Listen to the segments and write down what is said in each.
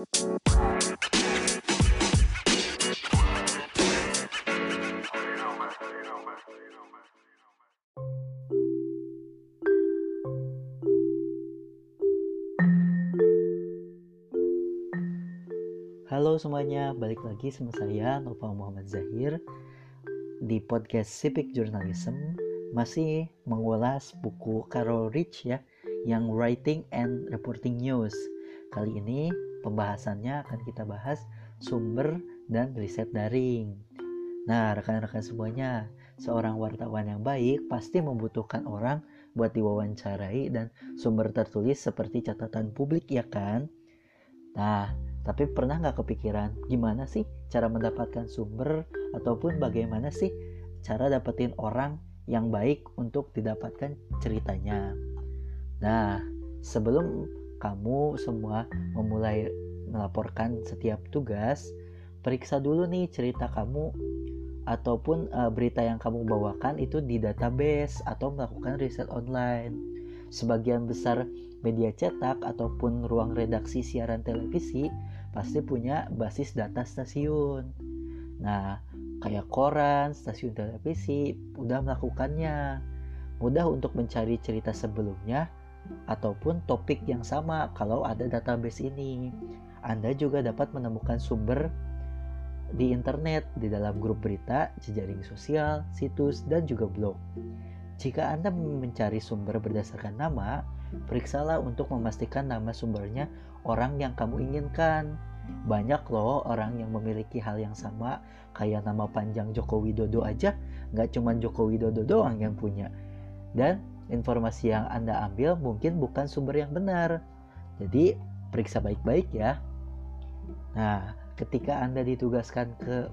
Halo semuanya, balik lagi sama saya Nova Muhammad Zahir di podcast Civic Journalism masih mengulas buku Carol Rich ya yang Writing and Reporting News. Kali ini pembahasannya akan kita bahas sumber dan riset daring. Nah, rekan-rekan semuanya, seorang wartawan yang baik pasti membutuhkan orang buat diwawancarai dan sumber tertulis seperti catatan publik ya kan? Nah, tapi pernah nggak kepikiran gimana sih cara mendapatkan sumber ataupun bagaimana sih cara dapetin orang yang baik untuk didapatkan ceritanya. Nah, sebelum kamu semua memulai melaporkan setiap tugas, periksa dulu nih cerita kamu ataupun uh, berita yang kamu bawakan itu di database atau melakukan riset online. Sebagian besar media cetak ataupun ruang redaksi siaran televisi pasti punya basis data stasiun. Nah, kayak koran, stasiun televisi udah melakukannya. Mudah untuk mencari cerita sebelumnya ataupun topik yang sama kalau ada database ini. Anda juga dapat menemukan sumber di internet, di dalam grup berita, jejaring sosial, situs, dan juga blog. Jika Anda mencari sumber berdasarkan nama, periksalah untuk memastikan nama sumbernya orang yang kamu inginkan. Banyak loh orang yang memiliki hal yang sama, kayak nama panjang Joko Widodo aja, nggak cuma Joko Widodo doang yang punya. Dan informasi yang Anda ambil mungkin bukan sumber yang benar. Jadi, periksa baik-baik ya. Nah, ketika Anda ditugaskan ke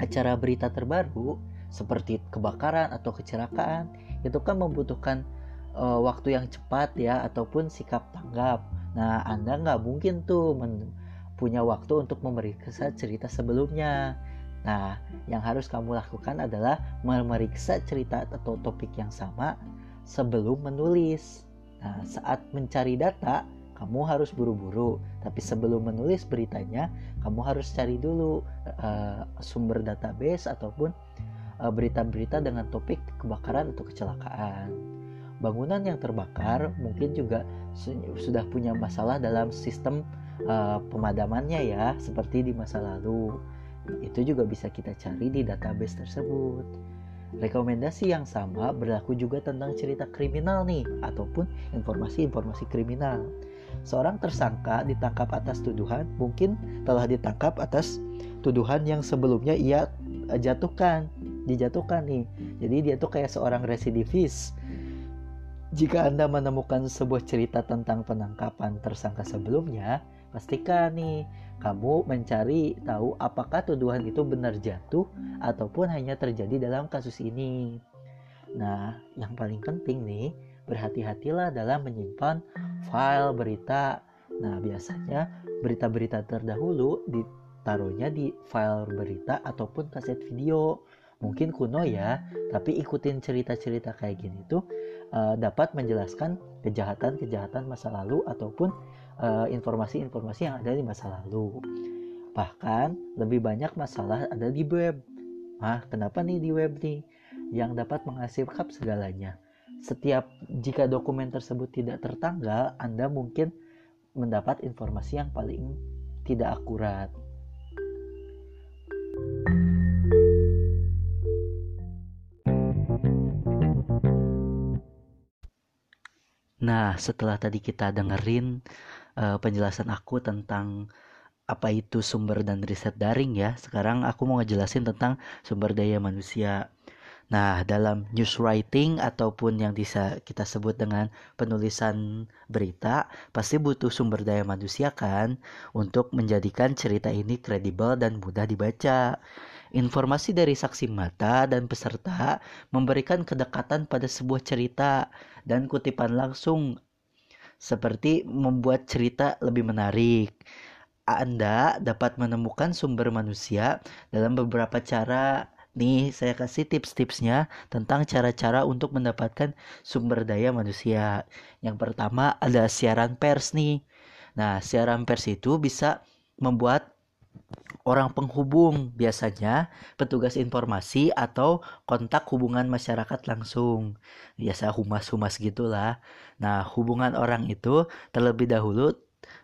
acara berita terbaru, seperti kebakaran atau kecelakaan, itu kan membutuhkan uh, waktu yang cepat ya ataupun sikap tanggap. Nah, Anda nggak mungkin tuh punya waktu untuk memeriksa cerita sebelumnya. Nah, yang harus kamu lakukan adalah memeriksa cerita atau topik yang sama sebelum menulis. Nah, saat mencari data, kamu harus buru-buru, tapi sebelum menulis beritanya, kamu harus cari dulu uh, sumber database ataupun eh, berita-berita uh, dengan topik kebakaran atau kecelakaan. Bangunan yang terbakar mungkin juga sudah punya masalah dalam sistem uh, pemadamannya ya seperti di masa lalu itu juga bisa kita cari di database tersebut rekomendasi yang sama berlaku juga tentang cerita kriminal nih ataupun informasi-informasi kriminal. Seorang tersangka ditangkap atas tuduhan mungkin telah ditangkap atas tuduhan yang sebelumnya ia eh, jatuhkan dijatuhkan nih. Jadi dia tuh kayak seorang residivis. Jika Anda menemukan sebuah cerita tentang penangkapan tersangka sebelumnya, pastikan nih kamu mencari tahu apakah tuduhan itu benar jatuh ataupun hanya terjadi dalam kasus ini. Nah, yang paling penting nih, berhati-hatilah dalam menyimpan file berita. Nah, biasanya berita-berita terdahulu ditaruhnya di file berita ataupun kaset video. Mungkin kuno ya, tapi ikutin cerita-cerita kayak gini tuh uh, dapat menjelaskan kejahatan-kejahatan masa lalu ataupun eh, informasi-informasi uh, yang ada di masa lalu. Bahkan lebih banyak masalah ada di web. Nah, kenapa nih di web nih? Yang dapat menghasilkan segalanya. Setiap jika dokumen tersebut tidak tertanggal, Anda mungkin mendapat informasi yang paling tidak akurat. Nah, setelah tadi kita dengerin uh, penjelasan aku tentang apa itu sumber dan riset daring ya, sekarang aku mau ngejelasin tentang sumber daya manusia. Nah, dalam news writing ataupun yang bisa kita sebut dengan penulisan berita, pasti butuh sumber daya manusia kan untuk menjadikan cerita ini kredibel dan mudah dibaca. Informasi dari saksi mata dan peserta memberikan kedekatan pada sebuah cerita dan kutipan langsung seperti membuat cerita lebih menarik. Anda dapat menemukan sumber manusia dalam beberapa cara. Nih, saya kasih tips-tipsnya tentang cara-cara untuk mendapatkan sumber daya manusia. Yang pertama ada siaran pers nih. Nah, siaran pers itu bisa membuat orang penghubung. Biasanya petugas informasi atau kontak hubungan masyarakat langsung. Biasa humas-humas gitulah. Nah hubungan orang itu terlebih dahulu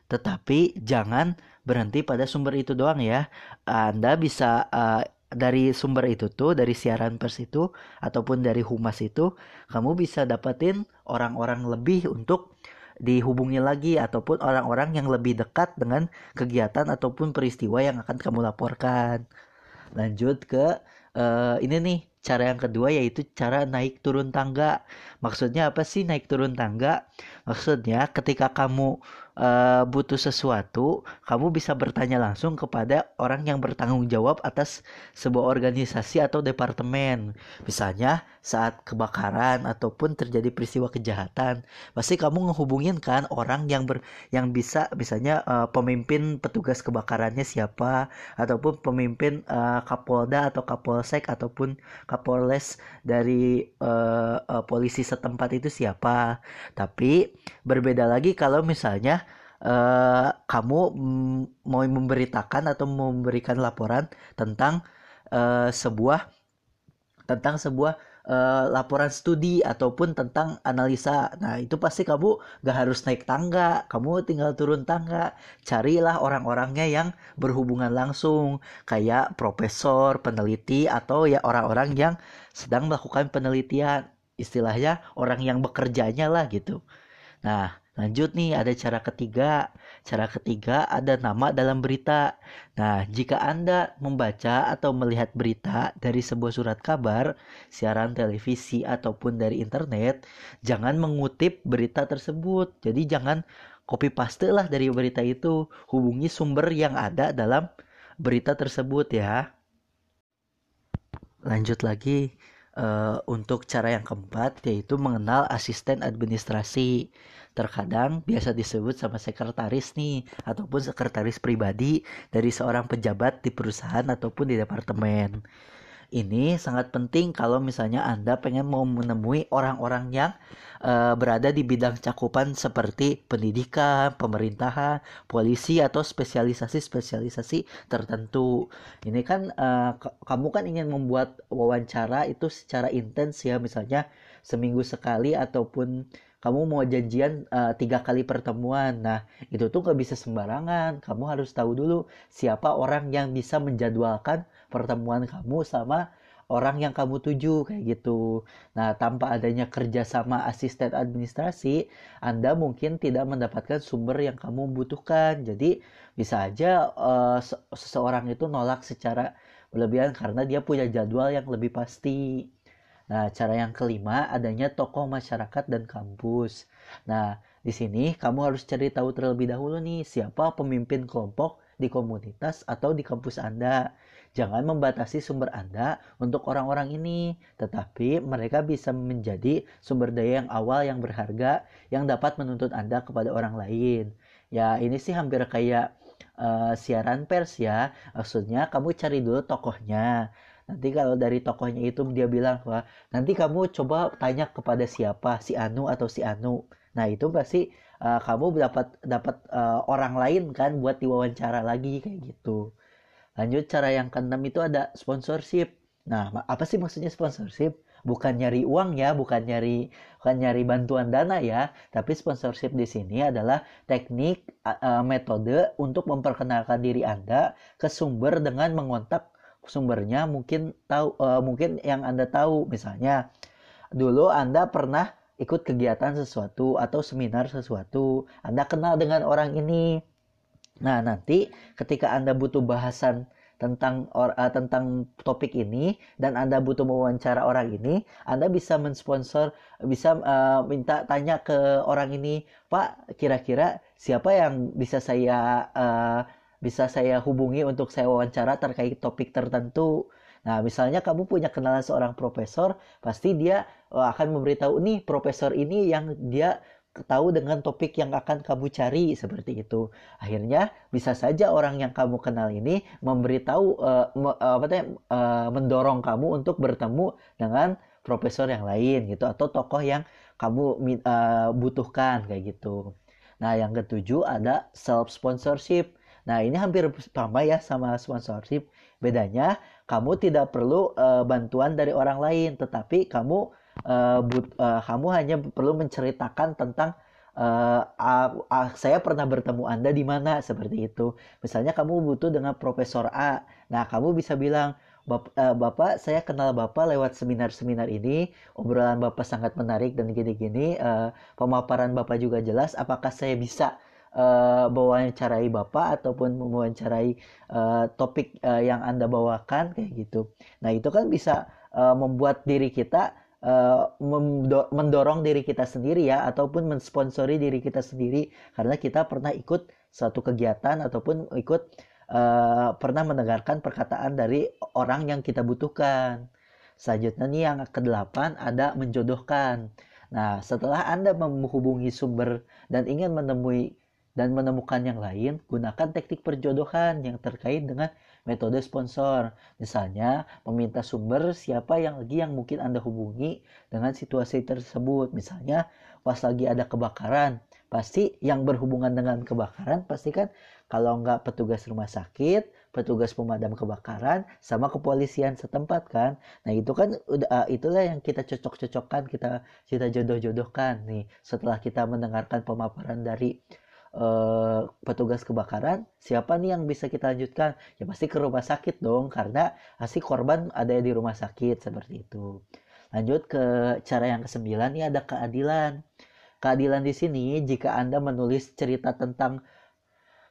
tetapi jangan berhenti pada sumber itu doang ya. Anda bisa uh, dari sumber itu tuh dari siaran pers itu ataupun dari humas itu kamu bisa dapetin orang-orang lebih untuk dihubungi lagi ataupun orang-orang yang lebih dekat dengan kegiatan ataupun peristiwa yang akan kamu laporkan. Lanjut ke uh, ini nih cara yang kedua yaitu cara naik turun tangga. Maksudnya apa sih naik turun tangga? Maksudnya ketika kamu uh, butuh sesuatu, kamu bisa bertanya langsung kepada orang yang bertanggung jawab atas sebuah organisasi atau departemen. Misalnya saat kebakaran ataupun terjadi peristiwa kejahatan, pasti kamu ngehubungin kan orang yang ber yang bisa misalnya uh, pemimpin petugas kebakarannya siapa ataupun pemimpin uh, Kapolda atau Kapolsek ataupun Kapolres dari uh, uh, polisi setempat itu siapa. Tapi berbeda lagi kalau misalnya uh, kamu mau memberitakan atau memberikan laporan tentang uh, sebuah tentang sebuah uh, laporan studi ataupun tentang analisa. Nah, itu pasti kamu gak harus naik tangga, kamu tinggal turun tangga. Carilah orang-orangnya yang berhubungan langsung, kayak profesor, peneliti, atau ya orang-orang yang sedang melakukan penelitian. Istilahnya orang yang bekerjanya lah gitu. Nah, Lanjut nih, ada cara ketiga. Cara ketiga ada nama dalam berita. Nah, jika Anda membaca atau melihat berita dari sebuah surat kabar, siaran televisi, ataupun dari internet, jangan mengutip berita tersebut. Jadi jangan copy paste lah dari berita itu. Hubungi sumber yang ada dalam berita tersebut ya. Lanjut lagi uh, untuk cara yang keempat yaitu mengenal asisten administrasi terkadang biasa disebut sama sekretaris nih ataupun sekretaris pribadi dari seorang pejabat di perusahaan ataupun di departemen. Ini sangat penting kalau misalnya Anda pengen mau menemui orang-orang yang uh, berada di bidang cakupan seperti pendidikan, pemerintahan, polisi atau spesialisasi-spesialisasi tertentu. Ini kan uh, kamu kan ingin membuat wawancara itu secara intens ya misalnya seminggu sekali ataupun kamu mau janjian uh, tiga kali pertemuan. Nah, itu tuh gak bisa sembarangan. Kamu harus tahu dulu siapa orang yang bisa menjadwalkan pertemuan kamu sama orang yang kamu tuju kayak gitu. Nah, tanpa adanya kerjasama asisten administrasi, Anda mungkin tidak mendapatkan sumber yang kamu butuhkan. Jadi bisa aja uh, seseorang itu nolak secara berlebihan karena dia punya jadwal yang lebih pasti. Nah, cara yang kelima adanya tokoh masyarakat dan kampus. Nah, di sini kamu harus cari tahu terlebih dahulu nih siapa pemimpin kelompok di komunitas atau di kampus Anda. Jangan membatasi sumber Anda untuk orang-orang ini, tetapi mereka bisa menjadi sumber daya yang awal yang berharga yang dapat menuntut Anda kepada orang lain. Ya, ini sih hampir kayak uh, siaran pers ya. Maksudnya kamu cari dulu tokohnya nanti kalau dari tokohnya itu dia bilang wah nanti kamu coba tanya kepada siapa? Si Anu atau si Anu? Nah itu pasti uh, kamu dapat dapat uh, orang lain kan buat diwawancara lagi kayak gitu. Lanjut cara yang keenam itu ada sponsorship. Nah apa sih maksudnya sponsorship? Bukan nyari uang ya, bukan nyari bukan nyari bantuan dana ya, tapi sponsorship di sini adalah teknik uh, metode untuk memperkenalkan diri Anda ke sumber dengan mengontak sumbernya mungkin tahu uh, mungkin yang Anda tahu misalnya dulu Anda pernah ikut kegiatan sesuatu atau seminar sesuatu, Anda kenal dengan orang ini. Nah, nanti ketika Anda butuh bahasan tentang or, uh, tentang topik ini dan Anda butuh mewawancara orang ini, Anda bisa mensponsor, bisa uh, minta tanya ke orang ini, Pak, kira-kira siapa yang bisa saya uh, bisa saya hubungi untuk saya wawancara terkait topik tertentu. Nah, misalnya kamu punya kenalan seorang profesor, pasti dia oh, akan memberitahu nih profesor ini yang dia tahu dengan topik yang akan kamu cari seperti itu. Akhirnya bisa saja orang yang kamu kenal ini memberitahu uh, me, uh, apa uh, mendorong kamu untuk bertemu dengan profesor yang lain gitu atau tokoh yang kamu uh, butuhkan kayak gitu. Nah, yang ketujuh ada self sponsorship. Nah, ini hampir sama ya sama sponsorship. Bedanya, kamu tidak perlu uh, bantuan dari orang lain, tetapi kamu uh, but, uh, kamu hanya perlu menceritakan tentang uh, uh, uh, saya pernah bertemu Anda di mana seperti itu. Misalnya kamu butuh dengan Profesor A. Nah, kamu bisa bilang, Bapak, uh, Bapak, saya kenal Bapak lewat seminar-seminar ini. Obrolan Bapak sangat menarik dan gini-gini. Uh, pemaparan Bapak juga jelas. Apakah saya bisa uh, mewawancarai Bapak ataupun mewawancarai uh, topik uh, yang Anda bawakan kayak gitu. Nah, itu kan bisa uh, membuat diri kita uh, mendorong diri kita sendiri ya ataupun mensponsori diri kita sendiri karena kita pernah ikut suatu kegiatan ataupun ikut uh, pernah mendengarkan perkataan dari orang yang kita butuhkan. Selanjutnya nih yang kedelapan ada menjodohkan. Nah, setelah Anda menghubungi sumber dan ingin menemui dan menemukan yang lain, gunakan teknik perjodohan yang terkait dengan metode sponsor. Misalnya, meminta sumber siapa yang lagi yang mungkin Anda hubungi dengan situasi tersebut. Misalnya, pas lagi ada kebakaran, pasti yang berhubungan dengan kebakaran pasti kan kalau nggak petugas rumah sakit, petugas pemadam kebakaran, sama kepolisian setempat kan. Nah itu kan uh, itulah yang kita cocok-cocokkan, kita kita jodoh-jodohkan nih. Setelah kita mendengarkan pemaparan dari uh, petugas kebakaran, siapa nih yang bisa kita lanjutkan? Ya pasti ke rumah sakit dong, karena asli korban ada di rumah sakit seperti itu. Lanjut ke cara yang kesembilan, ini ada keadilan. Keadilan di sini jika Anda menulis cerita tentang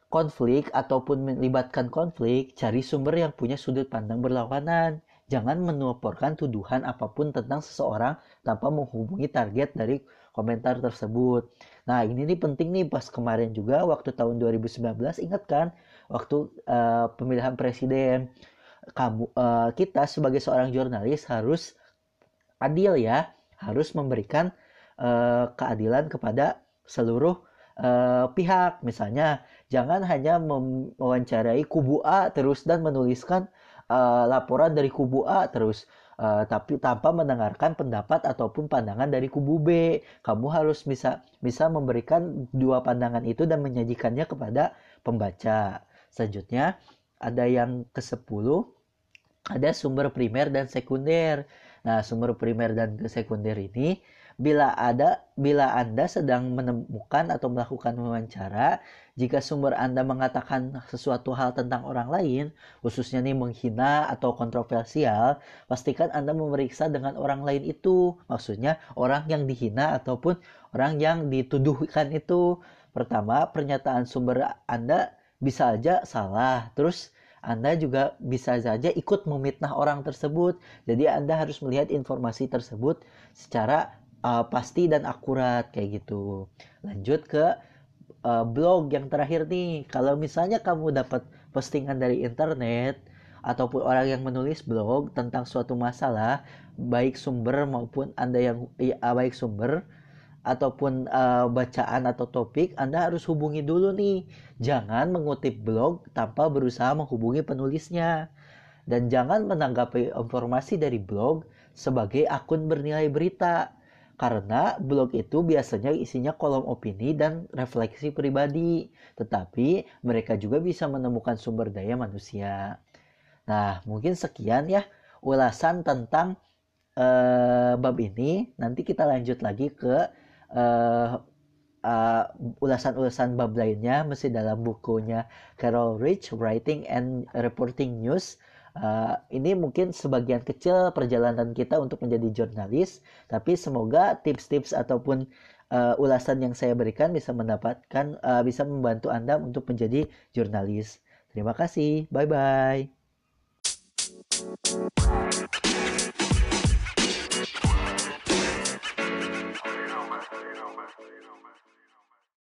konflik ataupun melibatkan konflik, cari sumber yang punya sudut pandang berlawanan. Jangan melaporkan tuduhan apa pun tentang seseorang tanpa menghubungi target dari komentar tersebut. Nah, ini nih penting nih pas kemarin juga waktu tahun 2019 ingat kan waktu uh, pemilihan presiden kamu uh, kita sebagai seorang jurnalis harus adil ya, harus memberikan uh, keadilan kepada seluruh uh, pihak. Misalnya Jangan hanya mewawancarai kubu A terus dan menuliskan uh, laporan dari kubu A terus. Uh, tapi tanpa mendengarkan pendapat ataupun pandangan dari kubu B. Kamu harus bisa bisa memberikan dua pandangan itu dan menyajikannya kepada pembaca. Selanjutnya ada yang ke-10 ada sumber primer dan sekunder. Nah, sumber primer dan sekunder ini bila ada bila Anda sedang menemukan atau melakukan wawancara, jika sumber Anda mengatakan sesuatu hal tentang orang lain, khususnya nih menghina atau kontroversial, pastikan Anda memeriksa dengan orang lain itu. Maksudnya orang yang dihina ataupun orang yang dituduhkan itu. Pertama, pernyataan sumber Anda bisa aja salah. Terus anda juga bisa saja ikut memitnah orang tersebut. Jadi Anda harus melihat informasi tersebut secara uh, pasti dan akurat kayak gitu. Lanjut ke uh, blog yang terakhir nih. Kalau misalnya kamu dapat postingan dari internet ataupun orang yang menulis blog tentang suatu masalah, baik sumber maupun Anda yang ya, baik sumber ataupun uh, bacaan atau topik, Anda harus hubungi dulu nih. Jangan mengutip blog tanpa berusaha menghubungi penulisnya. Dan jangan menanggapi informasi dari blog sebagai akun bernilai berita karena blog itu biasanya isinya kolom opini dan refleksi pribadi, tetapi mereka juga bisa menemukan sumber daya manusia. Nah, mungkin sekian ya ulasan tentang uh, bab ini. Nanti kita lanjut lagi ke uh, uh, ulasan-ulasan bab lainnya masih dalam bukunya Carol Rich Writing and Reporting News Uh, ini mungkin sebagian kecil perjalanan kita untuk menjadi jurnalis, tapi semoga tips-tips ataupun uh, ulasan yang saya berikan bisa mendapatkan, uh, bisa membantu Anda untuk menjadi jurnalis. Terima kasih, bye bye.